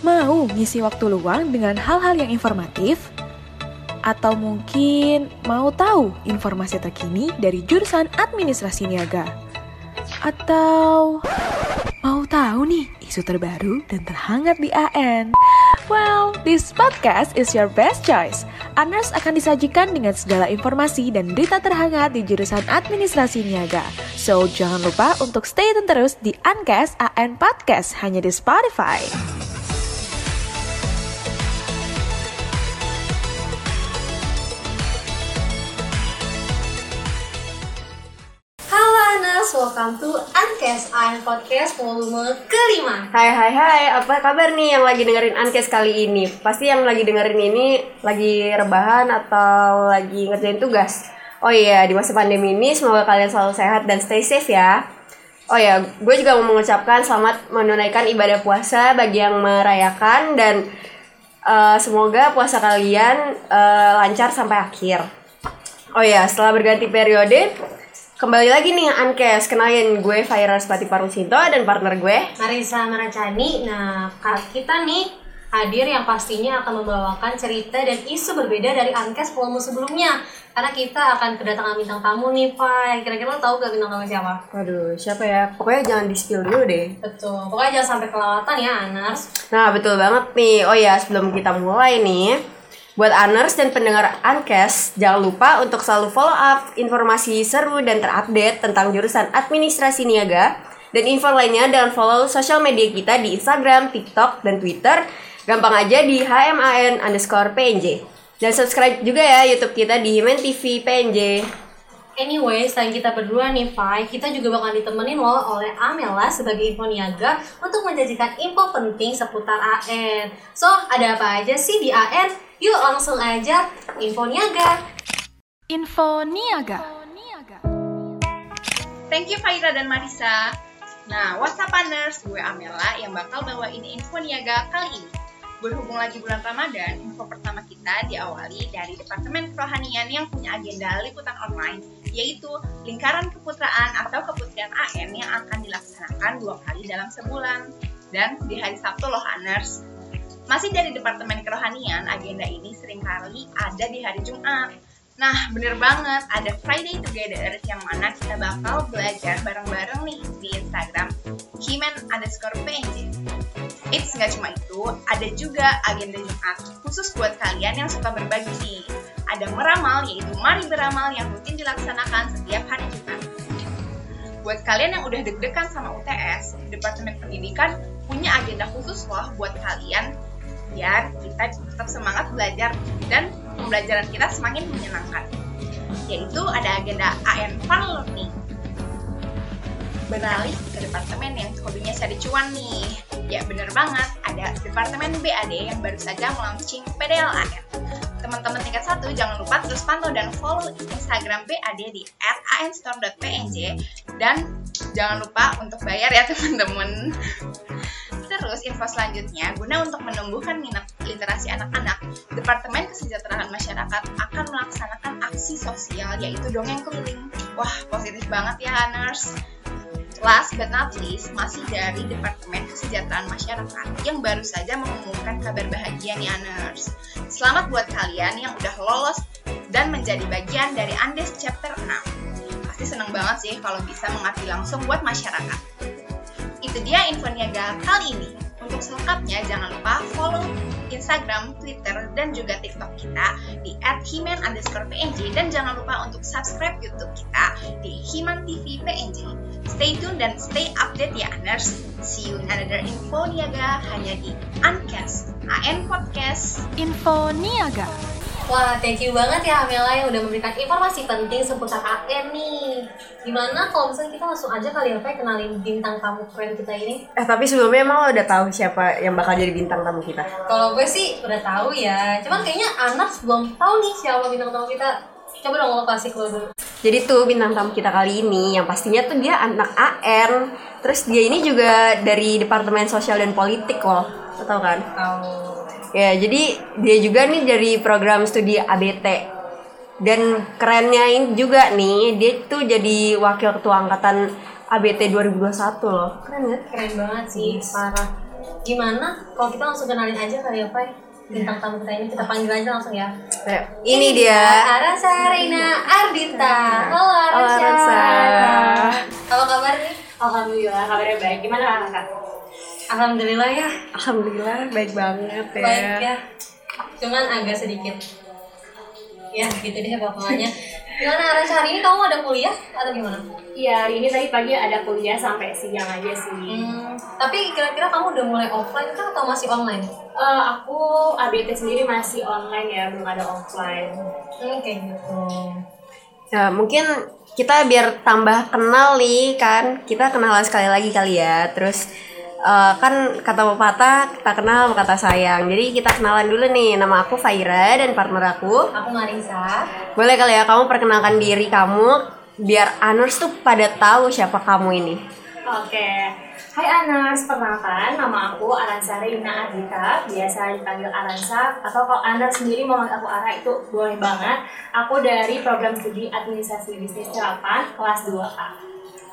Mau ngisi waktu luang dengan hal-hal yang informatif? Atau mungkin mau tahu informasi terkini dari jurusan administrasi niaga? Atau mau tahu nih isu terbaru dan terhangat di AN? Well, this podcast is your best choice. Anars akan disajikan dengan segala informasi dan berita terhangat di jurusan administrasi niaga. So, jangan lupa untuk stay tune terus di Ancast AN Podcast hanya di Spotify. Welcome to Uncast I'm Podcast volume kelima Hai hai hai, apa kabar nih yang lagi dengerin Ankes kali ini? Pasti yang lagi dengerin ini lagi rebahan atau lagi ngerjain tugas. Oh iya, di masa pandemi ini semoga kalian selalu sehat dan stay safe ya. Oh ya, gue juga mau mengucapkan selamat menunaikan ibadah puasa bagi yang merayakan dan eh, semoga puasa kalian eh, lancar sampai akhir. Oh ya, setelah berganti periode, kembali lagi nih Ankes. Kenalin gue Faira Spati Parusinto dan partner gue Marisa Maracani Nah, kita nih hadir yang pastinya akan membawakan cerita dan isu berbeda dari Uncast volume sebelumnya Karena kita akan kedatangan bintang tamu nih, Pak Kira-kira lo tau gak bintang tamu siapa? Waduh, siapa ya? Pokoknya jangan di spill dulu deh. Betul, pokoknya jangan sampai kelewatan ya Anas Nah, betul banget nih. Oh ya, sebelum kita mulai nih, buat Aners dan pendengar Ankes, jangan lupa untuk selalu follow up informasi seru dan terupdate tentang jurusan administrasi niaga dan info lainnya dengan follow sosial media kita di Instagram, TikTok, dan Twitter. Gampang aja di HMAN underscore PNJ. Dan subscribe juga ya YouTube kita di Himen TV PNJ. Anyway, selain kita berdua nih, Fai, kita juga bakal ditemenin loh oleh Amela sebagai info niaga untuk menjanjikan info penting seputar AN. So, ada apa aja sih di AN? Yuk langsung aja info niaga. Info Niaga. Thank you Faira dan Marisa. Nah, WhatsApp Partners, gue Amela yang bakal bawain info niaga kali ini. Berhubung lagi bulan Ramadan, info pertama kita diawali dari Departemen Kerohanian yang punya agenda liputan online, yaitu Lingkaran Keputraan atau Keputrian AN yang akan dilaksanakan dua kali dalam sebulan. Dan di hari Sabtu loh, Aners. Masih dari Departemen Kerohanian, agenda ini sering kali ada di hari Jumat. Nah, bener banget, ada Friday Together yang mana kita bakal belajar bareng-bareng nih di Instagram Himen underscore PNJ. It's nggak cuma itu, ada juga agenda Jumat khusus buat kalian yang suka berbagi nih. Ada meramal, yaitu Mari Beramal yang rutin dilaksanakan setiap hari Jumat. Buat kalian yang udah deg-degan sama UTS, Departemen Pendidikan punya agenda khusus loh buat kalian biar kita tetap semangat belajar dan pembelajaran kita semakin menyenangkan. Yaitu ada agenda AN Fun Learning. Beralih ke departemen yang hobinya cari cuan nih. Ya bener banget, ada departemen BAD yang baru saja melaunching PDLAN. Teman-teman tingkat satu jangan lupa terus pantau dan follow Instagram BAD di @anstore.pnj dan jangan lupa untuk bayar ya teman-teman. Terus info selanjutnya, guna untuk menumbuhkan minat literasi anak-anak, Departemen Kesejahteraan Masyarakat akan melaksanakan aksi sosial yaitu dongeng keliling. Wah, positif banget ya, Aners. Last but not least, masih dari Departemen Kesejahteraan Masyarakat yang baru saja mengumumkan kabar bahagia nih Aners. Selamat buat kalian yang udah lolos dan menjadi bagian dari Andes Chapter 6. Pasti seneng banget sih kalau bisa mengabdi langsung buat masyarakat. Itu dia info niaga kali ini. Untuk selengkapnya jangan lupa follow Instagram, Twitter, dan juga TikTok kita di @himan underscore dan jangan lupa untuk subscribe YouTube kita di Himan TV PNJ. Stay tune dan stay update ya, Aners. See you another info niaga hanya di Uncast, AN Podcast. Info Niaga. Wah, thank you banget ya Amela yang udah memberikan informasi penting seputar AN nih. Gimana kalau misalnya kita langsung aja kali ya, Fai, kenalin bintang tamu keren kita ini? Eh tapi sebelumnya emang lo udah tahu siapa yang bakal jadi bintang tamu kita? Kalau gue sih udah tahu ya, cuman kayaknya Anas belum tahu nih siapa bintang tamu kita. Coba dong lo kasih keluar dulu. Jadi tuh bintang tamu kita kali ini yang pastinya tuh dia anak AN. Terus dia ini juga dari Departemen Sosial dan Politik loh. Lo tau kan? Tahu. Ya, jadi dia juga nih dari program studi ABT. Dan kerennya ini juga nih, dia tuh jadi wakil ketua angkatan ABT 2021 loh. Keren ya? Keren banget sih, parah. gimana kalau kita langsung kenalin aja kali ya Pai bintang tamu kita ini kita panggil aja langsung ya Ayo, ini dia. Arasa Reina Ardita halo Halo, Arasa Arasa. apa kabar nih Alhamdulillah kabarnya baik. Gimana kakak? Alhamdulillah ya Alhamdulillah baik banget ya. baik ya cuman agak sedikit ya gitu deh pokoknya gimana Arasa hari ini kamu ada kuliah atau gimana? Iya, hari ini tadi pagi ada kuliah sampai siang aja sih. Hmm, tapi kira-kira kamu udah mulai offline kan atau masih online? Eh, aku ABT sendiri masih online ya, belum ada offline. Hmm, kayak gitu. Nah, mungkin kita biar tambah kenal nih kan, kita kenalan sekali lagi kali ya. Terus eh, kan kata pepatah kita kenal kata sayang. Jadi kita kenalan dulu nih. Nama aku Faira dan partner aku. Aku Marisa. Boleh kali ya kamu perkenalkan diri kamu biar Anurs tuh pada tahu siapa kamu ini. Oke. Hai Anars, perkenalkan nama aku Aransa Reina Ardita, biasa dipanggil Aransa atau kalau Anars sendiri mau manggil aku Ara itu boleh banget. Aku dari program studi Administrasi Bisnis Terapan kelas 2A.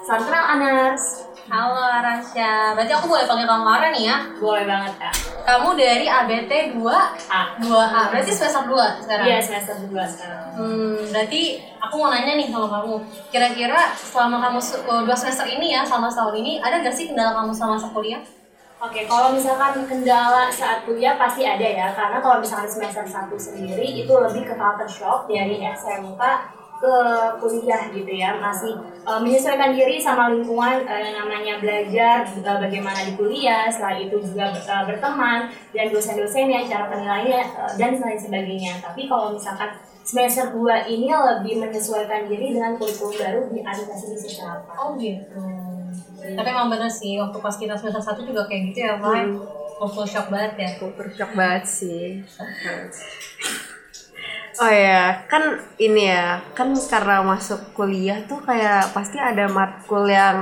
Salam kenal Anars. Halo Arasya. Berarti aku boleh panggil kamu Ara nih ya? Boleh banget Kak. Kamu dari ABT 2 A. 2A. Berarti semester 2 sekarang. Iya, semester 2 sekarang. Hmm, berarti aku mau nanya nih sama kamu. Kira-kira selama kamu se- eh, dua semester ini ya, selama setahun ini, ada gak sih kendala kamu selama masa kuliah? Oke, kalau misalkan kendala saat kuliah pasti ada ya, karena kalau misalkan semester 1 sendiri itu lebih ke culture shock dari SMK ke kuliah gitu ya, masih eh, menyesuaikan diri sama lingkungan eh, namanya belajar eh, bagaimana di kuliah, setelah itu juga eh, berteman dan dosen-dosennya, cara penilaiannya eh, dan lain sebagainya. Tapi kalau misalkan semester 2 ini lebih menyesuaikan diri dengan kurikulum baru di aplikasi bisnis apa. Oh gitu. Tapi emang bener sih, waktu pas kita semester 1 juga kayak gitu ya, Pak. Waktu shock banget ya. Kultur shock banget sih. Oh ya, kan ini ya, kan karena masuk kuliah tuh kayak pasti ada matkul yang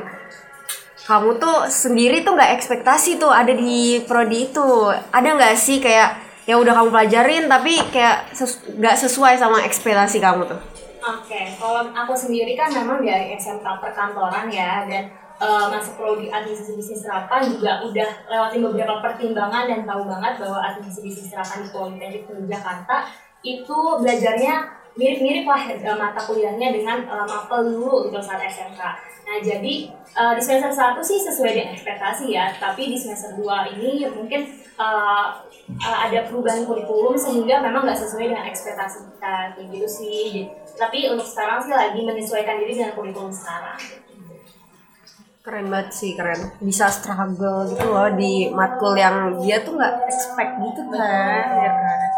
kamu tuh sendiri tuh nggak ekspektasi tuh ada di prodi itu. Ada nggak sih kayak yang udah kamu pelajarin tapi kayak nggak sesuai sama ekspektasi kamu tuh? Oke, kalau aku sendiri kan memang dari SMK perkantoran ya dan eh, masuk prodi administrasi bisnis terapan juga udah lewatin beberapa pertimbangan dan tahu banget bahwa administrasi bisnis terapan di Politeknik Jakarta itu belajarnya mirip-mirip lah eh, mata kuliahnya dengan eh, mapel dulu gitu saat SMK. Nah jadi eh, di semester 1 sih sesuai dengan ekspektasi ya, tapi di semester 2 ini mungkin eh, eh, ada perubahan kurikulum sehingga memang nggak sesuai dengan ekspektasi kita kayak gitu sih. Tapi untuk sekarang sih lagi menyesuaikan diri dengan kurikulum sekarang. Keren banget sih, keren. Bisa struggle gitu loh di matkul yang dia tuh nggak expect gitu kan, ya kan?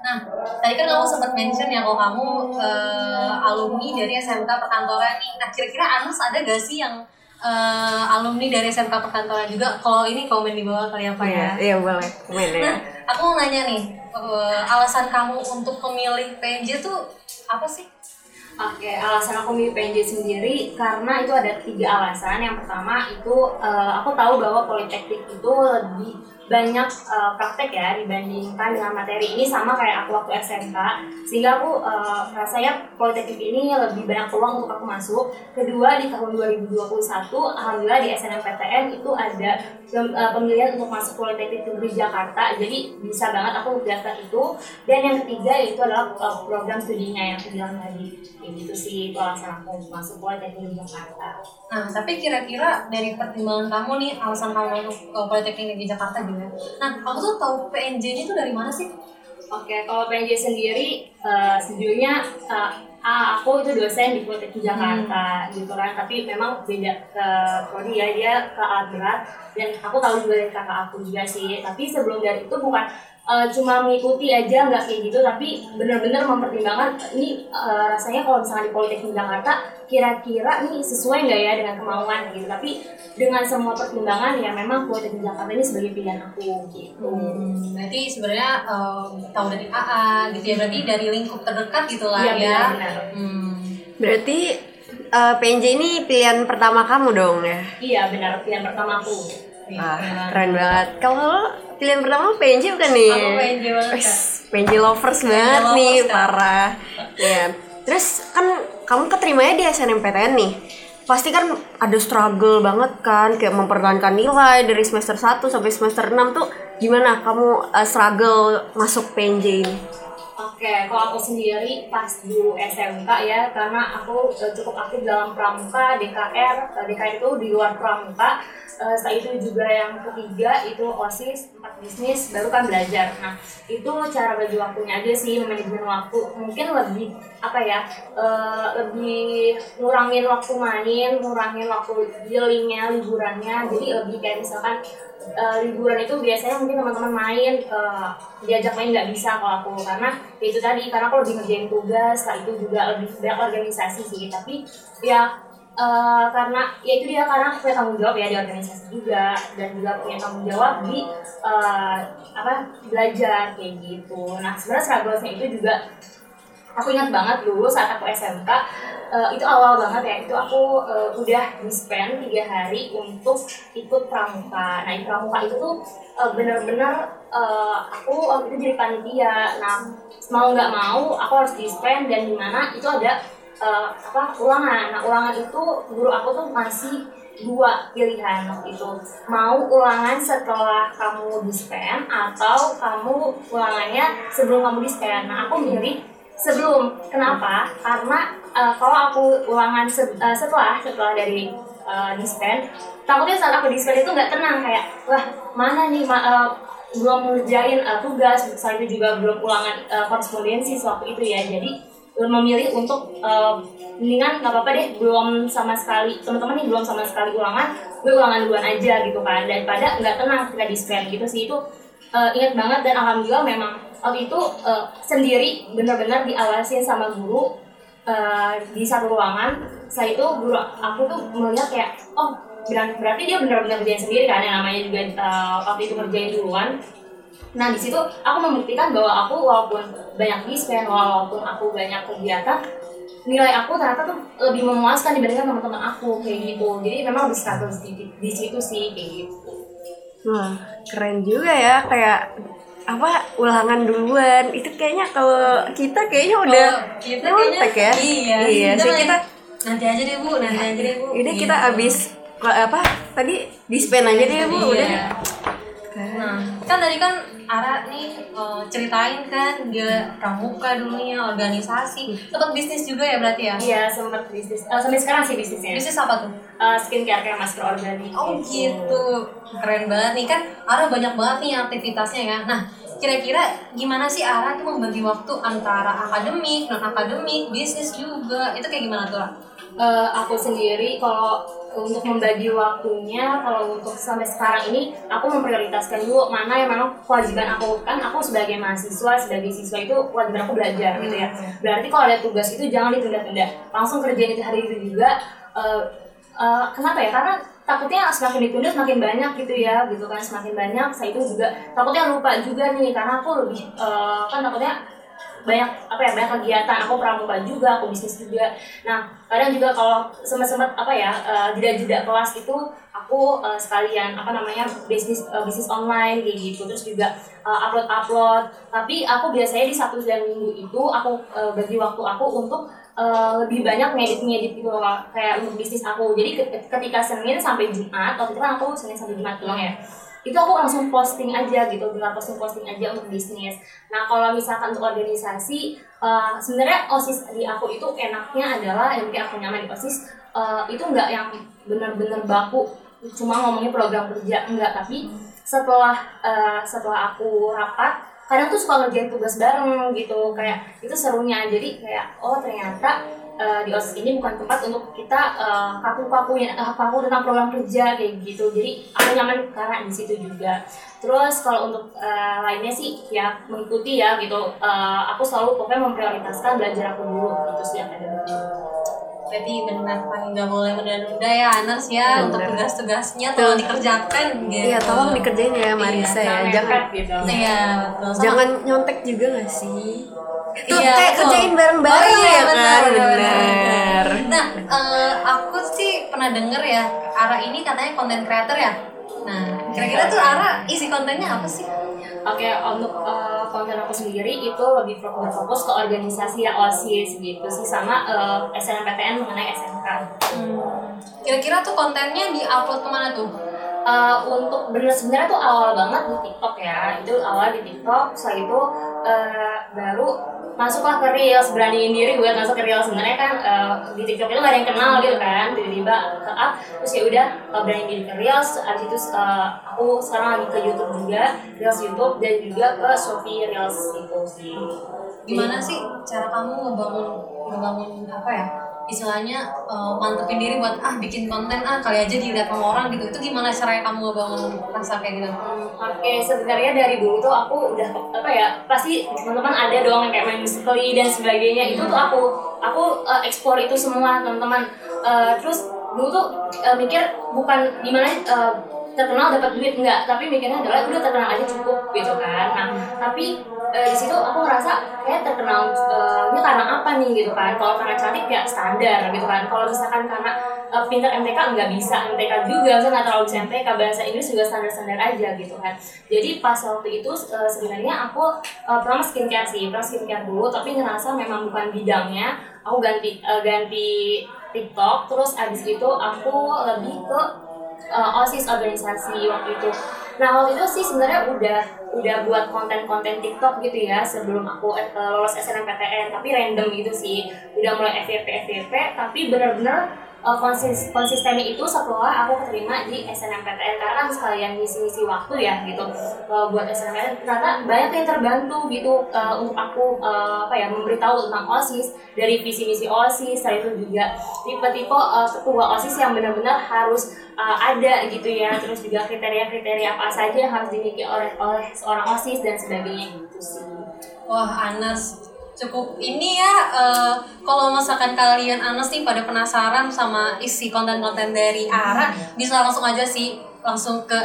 Nah, tadi kan kamu sempat mention ya kalau kamu eh, alumni dari SMK Perkantoran nih. Nah, kira-kira Anus ada gak sih yang eh, alumni dari SMK Perkantoran juga? Kalau ini komen di bawah kali apa ya? Iya, boleh. Komen ya. Nah, aku mau nanya nih, eh, alasan kamu untuk memilih PNJ tuh apa sih? Oke, alasan aku milih PNJ sendiri karena itu ada tiga alasan. Yang pertama itu eh, aku tahu bahwa politeknik itu lebih banyak eh, praktek ya dibandingkan dengan materi ini sama kayak aku waktu SMK sehingga aku eh, rasanya politeknik ini lebih banyak peluang untuk aku masuk. Kedua di tahun 2021 alhamdulillah di SNMPTN itu ada eh, pemilihan untuk masuk politeknik negeri Jakarta. Jadi bisa banget aku daftar itu. Dan yang ketiga itu adalah eh, program studinya yang aku bilang tadi. Gitu sih itu alasan aku masuk politeknik negeri Jakarta. Nah, tapi kira-kira dari pertimbangan kamu nih, alasan kamu untuk Politeknik Negeri Jakarta gimana? Nah, kamu tuh tahu PNJ-nya tuh dari mana sih? Oke, kalau PNJ sendiri eh, sejujurnya eh, ah, aku itu dosen di Politeknik Jakarta gitu kan, tapi memang beda ke prodi ya, dia ke berat dan aku tahu juga dari kakak aku juga sih. Tapi sebelum dari itu bukan eh, cuma mengikuti aja nggak kayak gitu, tapi benar-benar mempertimbangkan ini eh, rasanya kalau misalnya di Politeknik Jakarta kira-kira nih sesuai nggak ya dengan kemauan gitu. Tapi dengan semua pertimbangan ya memang Politeknik Jakarta ini sebagai pilihan aku gitu. Hmm, berarti sebenarnya eh, tahu dari AA gitu ya, berarti dari lingkup terdekat gitu lah Iya, ya. benar-benar. Hmm. Berarti eh, PNJ ini pilihan pertama kamu dong ya? Iya benar pilihan pertama aku. Wah, keren banget. Kalau lo pilihan pertama PNJ bukan nih? Aku PNJ banget. PNJ lovers banget lovers, nih, Kak. parah. Ya. Terus kan kamu keterimanya di SNMPTN nih. pasti kan ada struggle banget kan kayak mempertahankan nilai dari semester 1 sampai semester 6 tuh gimana kamu uh, struggle masuk PNJ ini? Oke, kalau aku sendiri pas dulu SMK ya, karena aku eh, cukup aktif dalam pramuka, DKR, eh, DKR itu di luar pramuka. Eh, setelah itu juga yang ketiga itu OSIS, tempat bisnis, baru kan belajar. Nah, itu cara bagi waktunya aja sih, manajemen waktu. Mungkin lebih apa ya, eh, lebih ngurangin waktu main, ngurangin waktu healingnya, liburannya. Jadi lebih kayak misalkan eh, liburan itu biasanya mungkin teman-teman main eh, diajak main nggak bisa kalau aku. Karena ya itu tadi karena aku lebih ngerjain tugas setelah itu juga lebih banyak organisasi sih. Tapi ya eh, karena ya itu dia karena aku punya tanggung jawab ya di organisasi juga dan juga punya tanggung jawab di eh, apa belajar kayak gitu. Nah sebenarnya struggle-nya itu juga aku ingat banget dulu saat aku SMK eh, itu awal banget ya itu aku eh, udah di spend tiga hari untuk ikut pramuka. Nah di pramuka itu tuh eh, bener-bener eh, aku waktu itu jadi panitia. Nah mau nggak mau aku harus di spend dan di mana itu ada eh, apa ulangan. Nah ulangan itu guru aku tuh masih dua pilihan waktu itu. Mau ulangan setelah kamu dispen atau kamu ulangannya sebelum kamu dispen nah aku milih sebelum kenapa? Karena eh, kalau aku ulangan se- eh, setelah setelah dari eh, dispen takutnya saat aku dispen itu nggak tenang kayak wah mana nih ma- eh, belum ngerjain eh, tugas. Saat itu juga belum ulangan eh, korespondensi sewaktu itu ya. Jadi memilih untuk eh, mendingan nggak apa-apa deh belum sama sekali teman-teman nih belum sama sekali ulangan gue ulangan duluan aja gitu kan. Daripada nggak tenang ketika dispen gitu sih. Itu eh, ingat banget dan alhamdulillah memang waktu itu eh, sendiri benar-benar diawasin sama guru eh, di satu ruangan setelah itu guru aku tuh melihat kayak oh berarti dia benar-benar kerjain sendiri kan yang namanya juga eh, waktu itu ngerjain duluan Nah di situ aku membuktikan bahwa aku walaupun banyak dispen, walaupun aku banyak kegiatan, nilai aku ternyata tuh lebih memuaskan dibandingkan teman-teman aku kayak gitu. Jadi memang lebih struggle di, di situ sih kayak gitu. Wah, keren juga ya kayak apa ulangan duluan. Itu kayaknya kalau kita kayaknya udah kita nyontek ya. iya, iya kita sih kita nanti aja deh bu nanti aja deh bu. Ini kita Gitu. abis apa tadi dispen aja deh bu udah Iya. Nah, kan tadi kan Ara nih eh, ceritain kan dia pramuka dulunya, organisasi, tempat bisnis juga ya berarti ya? Iya sempat bisnis, eh, sampai sekarang sih bisnisnya. Bisnis apa tuh? Eh, skincare kayak masker organik. Oh gitu, keren banget nih kan Ara banyak banget nih aktivitasnya ya. Nah, kira-kira gimana sih Ara tuh membagi waktu antara akademik, non akademik, bisnis juga? Itu kayak gimana tuh? Eh, aku sendiri kalau untuk membagi waktunya kalau untuk sampai sekarang ini aku memprioritaskan dulu mana yang memang kewajiban aku kan aku sebagai mahasiswa sebagai siswa itu kewajiban aku belajar gitu ya. Berarti kalau ada tugas itu jangan ditunda-tunda. Langsung kerjain itu hari itu juga Eh, eh, kenapa ya? Karena takutnya semakin ditunda semakin banyak gitu ya gitu kan semakin banyak. Saya itu juga takutnya lupa juga nih karena aku lebih eh, kan takutnya banyak apa ya banyak kegiatan. Aku pramuka juga aku bisnis juga. Nah kadang juga kalau sempat sempat apa ya eh, jeda-jeda kelas itu aku eh, sekalian apa namanya bisnis eh, bisnis online kayak gitu. Terus juga upload upload tapi aku biasanya di satu dan minggu itu aku eh, bagi waktu aku untuk eh, lebih banyak ngedit ngedit gitu loh kayak untuk bisnis aku. Jadi ke- ketika senin sampai jumat waktu itu kan aku senin sampai jumat doang ya itu aku langsung posting aja gitu tinggal posting posting aja untuk bisnis. Nah kalau misalkan untuk organisasi eh, sebenarnya osis di aku itu enaknya adalah yang aku nyaman di osis eh, itu nggak yang benar-benar baku cuma ngomongin program kerja enggak tapi setelah eh, setelah aku rapat kadang tuh suka ngerjain tugas bareng gitu kayak itu serunya. Jadi kayak oh ternyata eh, di osis ini bukan tempat untuk kita eh, kaku-kaku ya eh, kaku tentang program kerja kayak gitu. Jadi aku nyaman karena di situ juga. Terus kalau untuk eh, lainnya sih ya mengikuti ya gitu. Eh, aku selalu pokoknya memprioritaskan belajar aku dulu gitu sih akademik Berarti benar paling nggak boleh menunda-nunda ya Anas ya untuk Bener. tugas-tugasnya. Tolong dikerjakan gitu. iya tolong dikerjain ya Marisa ya. Jangan jangan mepet gitu. Iya, betul. Jangan nyontek juga gak sih tuh Iya, kayak betul. kerjain bareng-bareng Oh, iya, ya benar, kan benar, benar Nah, eh, aku sih pernah denger ya, Ara ini katanya konten creator ya. Nah, kira-kira tuh Ara isi kontennya apa sih? Oke, untuk eh, konten aku sendiri itu lebih fo- berfokus ke organisasi ya OSIS gitu sih sama eh, SNMPTN mengenai SMK. Hmm. Kira-kira tuh kontennya di-upload ke mana tuh? Eh, untuk bener sebenarnya tuh awal banget di TikTok ya itu awal di TikTok setelah itu eh, baru masuklah ke Reels beraniin diri buat masuk ke Reels sebenarnya kan eh, di TikTok itu gak ada yang kenal gitu kan tiba-tiba ke up terus ya udah eh, beraniin diri ke Reels abis itu eh, aku sekarang lagi ke YouTube juga Reels YouTube dan juga ke Shopee Reels itu sih Gimana sih cara kamu ngebangun ngebangun apa ya? Istilahnya eh, mantepin diri buat ah bikin konten ah kali aja dilihat sama orang gitu. Itu gimana caranya kamu ngebangun rasa kayak gitu? Hmm, Oke, sebenarnya dari dulu tuh aku udah apa ya pasti teman-teman ada dong yang kayak main musically dan sebagainya itu tuh aku aku uh, explore itu semua teman-teman Uh, terus dulu tuh uh, mikir bukan gimana uh, terkenal dapat duit enggak tapi mikirnya adalah udah terkenal aja cukup gitu kan nah tapi uh, di situ aku ngerasa kayak terkenal uh, ini karena apa nih gitu kan. Kalau karena cantik ya standar gitu kan. Kalau misalkan karena uh, pinter MTK nggak bisa MTK juga saya nggak terlalu bisa MTK bahasa Inggris juga standar-standar aja gitu kan. Jadi pas waktu itu uh, sebenarnya aku uh, pertama skincare sih pertama skincare dulu tapi ngerasa memang bukan bidangnya. Aku ganti uh, ganti TikTok terus abis itu aku lebih ke uh, osis organisasi waktu itu nah waktu itu sih sebenarnya udah udah buat konten-konten TikTok gitu ya sebelum aku eh, lolos SNMPTN tapi random gitu sih. Udah mulai FYP FYP tapi bener-bener uh, konsis konsistennya itu setelah aku keterima di SNMPTN karena kan sekalian ngisi-ngisi waktu ya gitu. Uh, buat SNMPTN ternyata banyak yang terbantu gitu. Uh, untuk aku uh, apa ya memberitahu tentang OSIS dari visi misi OSIS setelah itu juga. Tipe-tipe uh, ketua OSIS yang benar-benar harus uh, ada gitu ya. Terus juga kriteria-kriteria apa saja yang harus dimiliki oleh oleh seorang OSIS dan sebagainya gitu sih. Wah Anas cukup ini ya eh, kalau misalkan kalian Anas nih pada penasaran sama isi konten-konten dari Ara bisa langsung aja sih langsung ke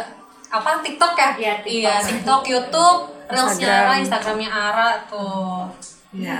apa TikTok ya? Iya, TikTok. Iya, TikTok, YouTube, Reelsnya Instagram. Ara, Instagramnya Ara tuh. Ya.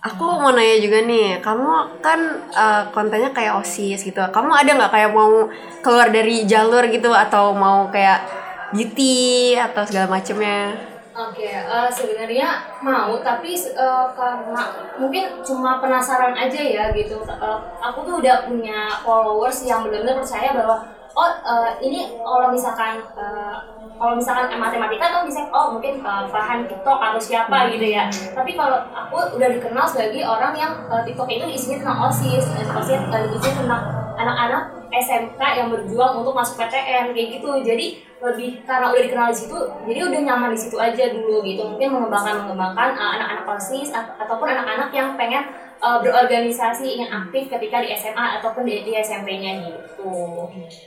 Aku mau nanya juga nih, kamu kan eh, kontennya kayak osis gitu. Kamu ada nggak kayak mau keluar dari jalur gitu atau mau kayak beauty atau segala macemnya? Oke, eh, sebenarnya mau tapi eh, karena mungkin cuma penasaran aja ya gitu. Eh, aku tuh udah punya followers yang benar-benar percaya bahwa oh eh, ini kalau misalkan eh, kalau misalkan matematika tuh bisa oh mungkin Farhan TikTok atau siapa gitu ya. Tapi kalau aku udah dikenal sebagai orang yang eh, TikTok itu isinya tentang osis, osis eh, isinya tentang anak-anak SMK yang berjuang untuk masuk PTN kayak gitu. Jadi lebih karena udah dikenal di situ, jadi udah nyaman di situ aja dulu gitu. Mungkin mengembangkan mengembangkan uh, anak-anak osis at- ataupun anak-anak yang pengen uh, berorganisasi yang aktif ketika di SMA ataupun di, di SMP-nya gitu.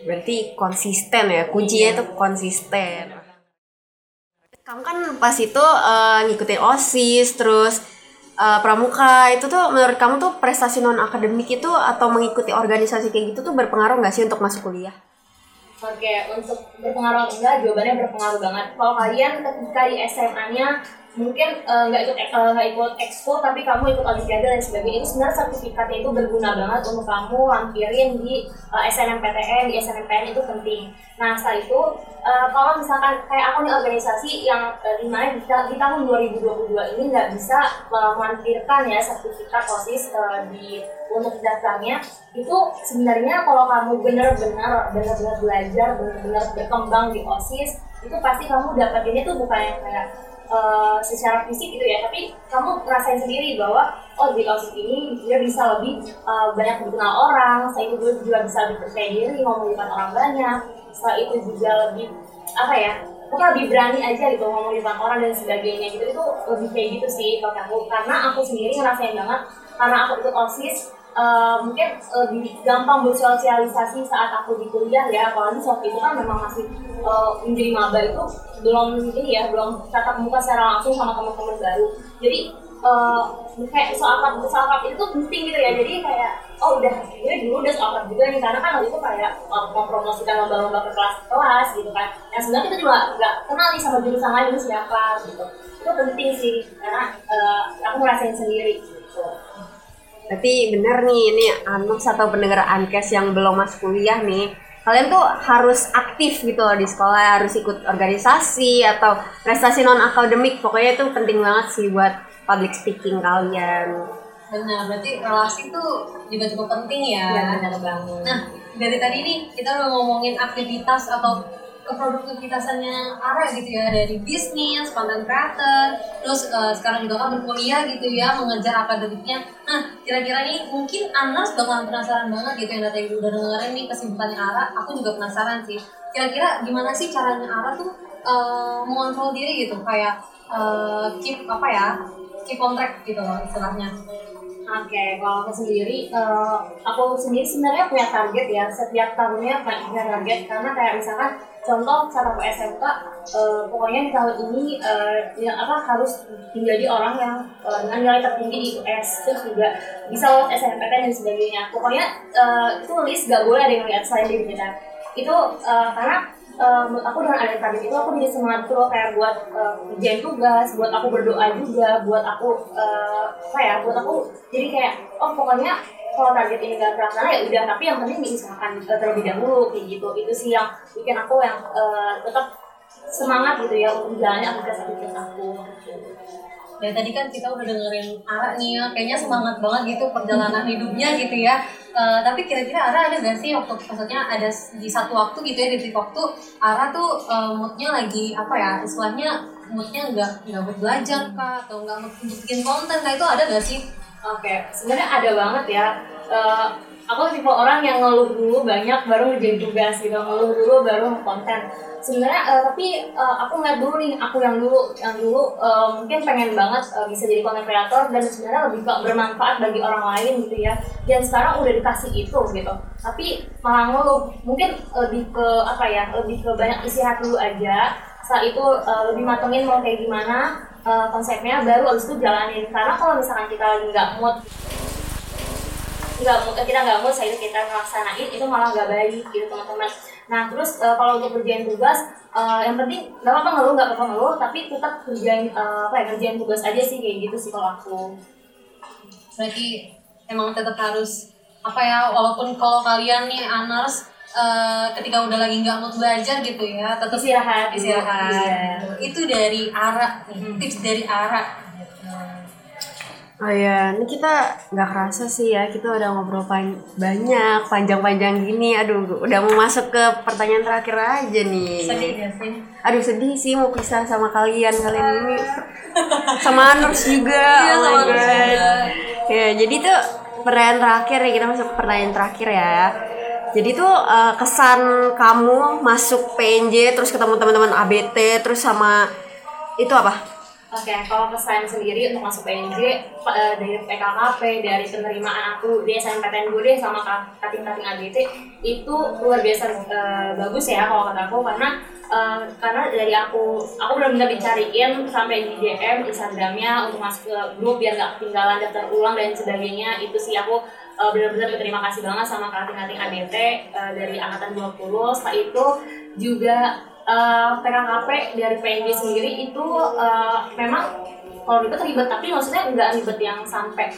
Berarti konsisten ya, kuncinya itu konsisten. Kamu kan pas itu eh, ngikutin OSIS, terus eh, pramuka, itu tuh menurut kamu tuh prestasi non akademik itu atau mengikuti organisasi kayak gitu tuh berpengaruh nggak sih untuk masuk kuliah? Oke, untuk berpengaruh atau enggak, jawabannya berpengaruh banget. Kalau kalian ketika di SMA-nya mungkin eh, nggak ikut eh, nggak ikut ekskul tapi kamu ikut olimpiade dan sebagainya itu sebenarnya sertifikatnya itu berguna banget untuk kamu lampirin di eh, SNMPTN di SNMPTN itu penting. Nah setelah itu eh, kalau misalkan kayak aku nih organisasi yang eh, di mana di, di tahun 2022 ini nggak bisa melampirkan ya sertifikat OSIS eh, di untuk daftarnya itu sebenarnya kalau kamu benar-benar benar-benar belajar benar-benar berkembang di OSIS itu pasti kamu dapetinnya tuh bukan yang kayak eh, secara fisik gitu ya tapi kamu ngerasain sendiri bahwa oh di OSIS ini dia bisa lebih eh, banyak dikenal orang setelah itu juga bisa lebih percaya diri ngomong depan orang banyak setelah itu juga lebih apa ya mungkin lebih berani aja gitu ngomong depan orang dan sebagainya gitu itu lebih kayak gitu sih kalau aku karena aku sendiri ngerasain banget karena aku ikut osis eh, mungkin lebih gampang bersosialisasi saat aku di kuliah ya apalagi waktu itu kan memang masih eh, menjadi maba itu belum ini ya belum tatap muka secara langsung sama teman-teman baru. Jadi eh, kayak soal soal itu penting gitu ya. Jadi kayak oh udah gue dulu udah soal juga nih karena kan waktu itu kayak mempromosikan lomba-lomba ke kelas-kelas gitu kan. Yang sebenarnya kita juga nggak kenal nih sama jurusan lain siapa gitu. Itu penting sih karena eh, aku ngerasain sendiri gitu. Berarti bener nih, ini Anux atau pendengar Ankes yang belum masuk kuliah nih, kalian tuh harus aktif gitu loh di sekolah, harus ikut organisasi atau prestasi non akademik, pokoknya itu penting banget sih buat public speaking kalian. Benar, berarti relasi tuh juga cukup penting ya. ya benar banget Nah, dari tadi nih kita udah ngomongin aktivitas atau keproduktivitasannya Ara gitu ya dari bisnis, content creator, terus eh, sekarang juga kan berkuliah gitu ya mengejar akademiknya. Nah, kira-kira nih mungkin Anas bakalan penasaran banget gitu yang tadi udah dengerin nih kesibukannya Ara. Aku juga penasaran sih. Kira-kira gimana sih caranya Ara tuh eh, mengontrol diri gitu kayak eh, keep apa ya? keep on track gitu loh istilahnya. Oke, kalau aku sendiri, eh, aku sendiri sebenarnya punya target ya. Setiap tahunnya punya target karena kayak misalkan contoh saat aku SMK, eh, pokoknya di tahun ini eh, yang apa harus menjadi orang yang eh, dengan nilai tertinggi di US terus juga bisa lolos SNMPTN dan sebagainya. Pokoknya eh, itu list gak boleh ada yang lihat selain diri kita. Itu eh, karena menurut aku dengan ada target itu aku jadi semangat tuh kayak buat kerjain tugas, buat aku berdoa juga, buat aku apa ya, buat aku jadi kayak oh pokoknya kalau target ini gak terlaksana ya udah. Tapi yang penting diusahakan eh, terlebih dahulu kayak gitu. Itu sih yang bikin aku yang eh, tetap semangat gitu ya untuk menjalani aktivitas-aktivitas aku dari tadi kan kita udah dengerin Ara nih ya, kayaknya semangat banget gitu perjalanan hidupnya gitu ya. Eh, tapi kira-kira Ara ada gak sih waktu maksudnya ada di satu waktu gitu ya di titik waktu Ara tuh eh, moodnya lagi apa ya istilahnya moodnya nggak nggak buat belajar kah atau nggak untuk bikin konten nah itu ada gak sih? Oke, sebenarnya ada banget ya. Eh, aku tipe orang yang ngeluh dulu banyak baru ngerjain tugas gitu, ngeluh dulu baru konten. Sebenarnya eh, tapi eh, aku ngeliat dulu nih, aku yang dulu, yang dulu eh, mungkin pengen banget eh, bisa jadi content creator dan sebenarnya lebih bermanfaat bagi orang lain gitu ya. Dan sekarang udah dikasih itu gitu. Tapi malah ngeluh, mungkin lebih ke apa ya, lebih ke banyak istirahat dulu aja. Setelah itu eh, lebih matengin mau kayak gimana, uh, konsepnya baru abis itu jalanin karena kalau misalkan kita lagi nggak mood nggak kita nggak mood saya itu kita ngelaksanain itu malah nggak baik gitu teman-teman. Nah terus uh, kalau untuk kerjain tugas uh, yang penting nggak apa-apa ngeluh nggak apa-apa ngeluh tapi tetap kerjain uh, apa ya kerjain tugas aja sih kayak gitu sih kalau aku. Berarti emang tetap harus apa ya walaupun kalau kalian nih Anars eh, ketika udah lagi nggak mood belajar gitu ya tetap istirahat istirahat. Iya. itu dari Ara nih, tips dari Ara Oh iya, ini kita nggak kerasa sih ya, kita udah ngobrol pan- banyak, panjang-panjang gini. Aduh, udah mau masuk ke pertanyaan terakhir aja nih. sedih gak sih Aduh sedih sih mau pisah sama kalian kalian ini, sama Anurs juga. Iya, oh my god. juga. Ya, jadi tuh pertanyaan terakhir ya kita masuk ke pertanyaan terakhir ya. Jadi tuh eh, kesan kamu masuk PNJ terus ketemu teman-teman ABT terus sama itu apa? Oke, kalau kesan sendiri untuk masuk PNJ eh, dari PKKP, dari penerimaan aku di SNMPTN gue deh sama kating-kating ABT itu luar biasa eh, bagus ya kalau kata aku. Karena eh, karena dari aku aku benar-benar dicariin sampai di DM Instagramnya untuk masuk ke grup biar nggak ketinggalan daftar ulang dan sebagainya. Itu sih aku eh, benar-benar berterima kasih banget sama kating-kating ABT eh, dari angkatan 20 setelah itu juga eh, PKKP dari PNJ sendiri itu eh, memang kalau ribet ribet tapi maksudnya nggak ribet yang sampai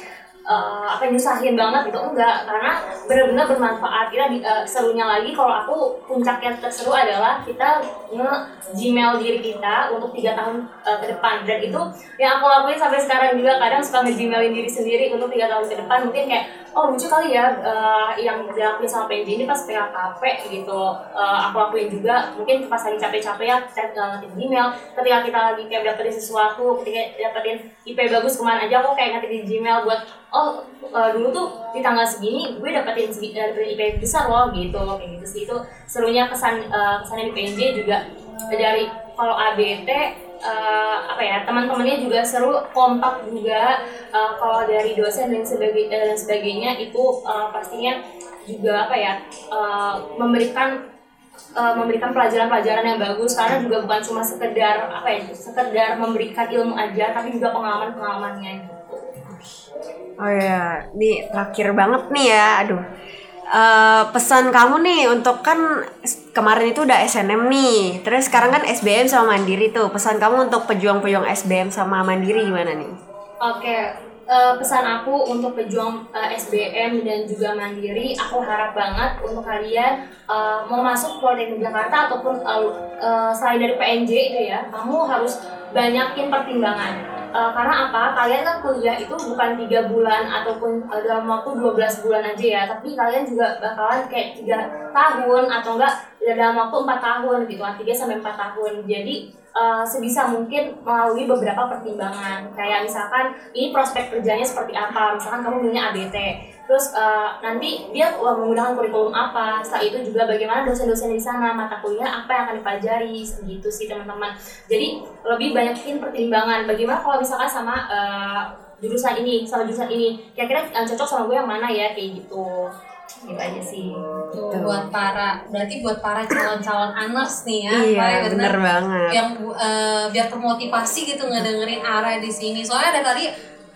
eh, apa nyusahin banget gitu enggak. Karena benar-benar bermanfaat. Kita eh, serunya lagi kalau aku puncak yang terseru adalah kita nge Gmail diri kita untuk tiga tahun eh, ke depan. Dan itu yang aku lakuin sampai sekarang juga. Kadang suka nge Gmailin diri sendiri untuk tiga tahun ke depan. Mungkin kayak oh lucu kali ya eh, yang dilakuin sama PNJ ini pas PKKP gitu. Eh, aku lakuin juga mungkin pas lagi capek-capek ya eh, ngetik Gmail. Ketika kita lagi kayak dapetin sesuatu ketika dapetin IP bagus ke mana aja aku kayak ngetik di Gmail buat oh eh, dulu tuh di tanggal segini gue dapetin segi, dapetin IP besar loh gitu kayak gitu sih. Itu serunya kesan eh, kesannya di PNJ juga dari kalau ABT eh, apa ya teman-temannya juga seru kompak juga Eh, kalau dari dosen dan sebagai eh, dan sebagainya itu eh, pastinya juga apa ya eh, memberikan eh, memberikan pelajaran-pelajaran yang bagus karena juga bukan cuma sekedar apa ya sekedar memberikan ilmu aja tapi juga pengalaman-pengalamannya gitu. Oh ya, nih terakhir banget nih ya, aduh. Eh, pesan kamu nih untuk kan kemarin itu udah SNM nih, terus sekarang kan SBM sama Mandiri tuh. Pesan kamu untuk pejuang-pejuang SBM sama Mandiri gimana nih? Oke, eh, pesan aku untuk pejuang eh, SBM dan juga Mandiri, aku harap banget untuk kalian eh, mau masuk Politeknik Jakarta ataupun eh, eh, selain dari PNJ itu ya, kamu harus banyakin pertimbangan. Uh, karena apa? Kalian kan kuliah itu bukan tiga bulan ataupun uh, dalam waktu 12 bulan aja ya, tapi kalian juga bakalan kayak tiga tahun atau enggak dalam waktu empat tahun gitu, tiga sampai empat tahun. Jadi uh, sebisa mungkin melalui beberapa pertimbangan, kayak misalkan ini prospek kerjanya seperti apa, misalkan kamu punya ABT, terus uh, nanti dia menggunakan kurikulum apa, setelah itu juga bagaimana dosen-dosen di sana, mata kuliah apa yang akan dipelajari, gitu sih teman-teman. Jadi lebih banyakin pertimbangan, bagaimana kalau misalkan sama uh, jurusan ini sama jurusan ini? Kira-kira yang cocok sama gue yang mana ya? Kayak gitu gitu aja sih Tuh, buat para berarti buat para calon-calon aners nih ya iya ya, bener banget yang uh, biar termotivasi gitu ngedengerin Ara di sini soalnya ada tadi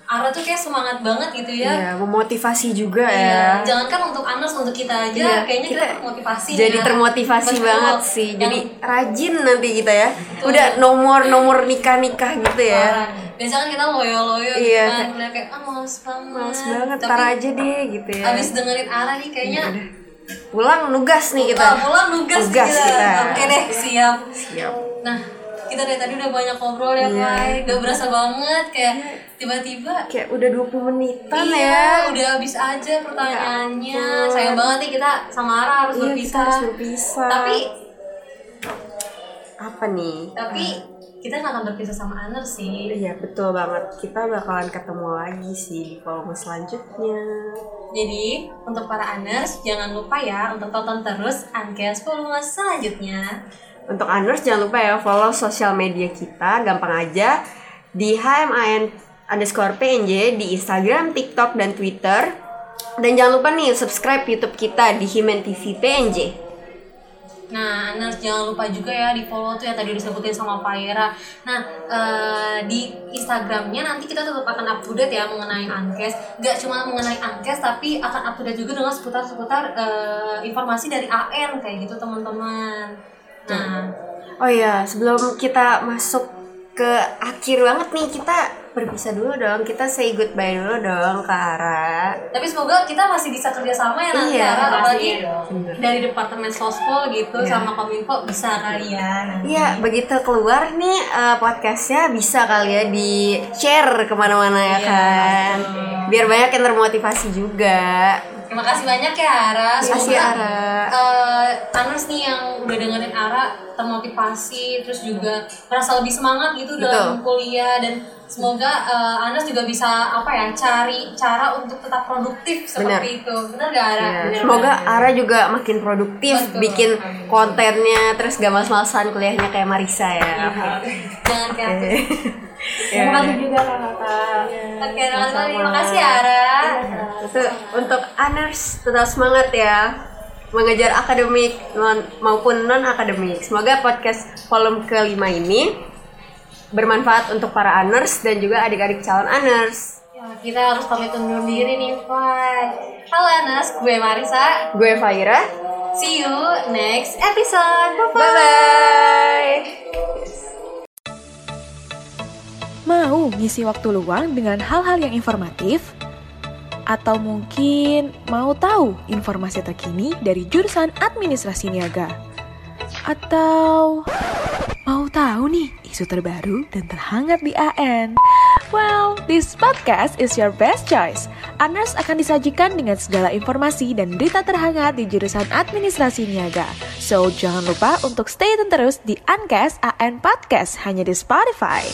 Ara tuh kayak semangat banget gitu ya Iya, memotivasi juga Iya, ya. jangan kan untuk Anas untuk kita aja Iya, kayaknya kita, kita termotivasi Jadi ya. termotivasi Betul. banget sih. Yang Jadi rajin nanti kita ya. Udah nomor-nomor nikah-nikah gitu ya. parah. Biasanya kan kita loyo-loyo gitu Iya, kan kayak- Udah ah males banget Males banget, Tapi tar aja deh gitu ya. abis dengerin Ara nih kayaknya Pulang nugas nih kita. Pulang nugas, Nugas kita. kita. Oke deh, siap. Siap. Nah, kita dari tadi udah banyak ngobrol ya, Iya. Pak. Gak berasa banget kayak tiba-tiba Kayak udah 20 menitan iya, ya. udah habis aja pertanyaannya. Ya. Sayang banget nih kita sama Ara harus Iya, berpisah. harus berpisah. Tapi apa nih? tapi kita nggak akan berpisah sama Aner sih. Iya betul banget. Kita bakalan ketemu lagi sih di volume selanjutnya. Jadi, untuk para Aners, jangan lupa ya untuk tonton terus Ankes volume selanjutnya. Untuk Anurs jangan lupa ya follow sosial media kita gampang aja di HMAN underscore PNJ di Instagram, TikTok, dan Twitter. Dan jangan lupa nih subscribe YouTube kita di Himen TV PNJ. Nah, Aners jangan lupa juga ya di follow tuh yang tadi disebutin sama Pak Yera. Nah, eh, di Instagramnya nanti kita tetap akan up to date ya mengenai Ankes. Gak cuma mengenai Ankes, tapi akan up to date juga dengan seputar-seputar eh, informasi dari AN kayak gitu teman-teman. Nah, Oh iya, sebelum kita masuk ke akhir banget nih, kita berpisah dulu dong. Kita say goodbye dulu dong ke Ara. tapi semoga kita masih bisa kerjasama ya nanti Iya, Ara, apalagi dong. dari departemen sospol gitu Iya. sama kominfo bisa kali ya nanti. Iya, begitu keluar nih eh, podcastnya bisa kali ya di share ke mana-mana ya Iya, kan. betul. Biar banyak yang termotivasi juga. Terima kasih banyak ya Ara. Terima kasih, Semoga, Ara. eh, Taners nih yang udah dengerin Ara termotivasi terus juga merasa lebih semangat gitu dalam kuliah dan semoga eh, Anas juga bisa apa ya cari cara untuk tetap produktif seperti itu. Benar gak Ara? Iya, Benar Semoga banget. Ara juga makin produktif Betul. bikin kontennya terus gak males-malesan kuliahnya kayak Marisa ya. Jangan kreatif. Ya, Terima kasih juga kakak. Oke, teman-teman, terima kasih ya, Ara. Itu untuk Aners tetap semangat ya mengejar akademik non, maupun non akademik. Semoga podcast volume kelima ini bermanfaat untuk para Aners dan juga adik-adik calon Aners. Ya, kita harus pamit undur diri nih, Fai. Halo Anas, gue Marisa. Gue Faira. See you next episode. Bye-bye. Bye bye. Mau ngisi waktu luang dengan hal-hal yang informatif? Atau mungkin mau tahu informasi terkini dari jurusan administrasi niaga? Atau mau tahu nih isu terbaru dan terhangat di AN? Well, this podcast is your best choice. Aners akan disajikan dengan segala informasi dan berita terhangat di jurusan administrasi niaga. So, jangan lupa untuk stay tune terus di Ancast AN Podcast hanya di Spotify.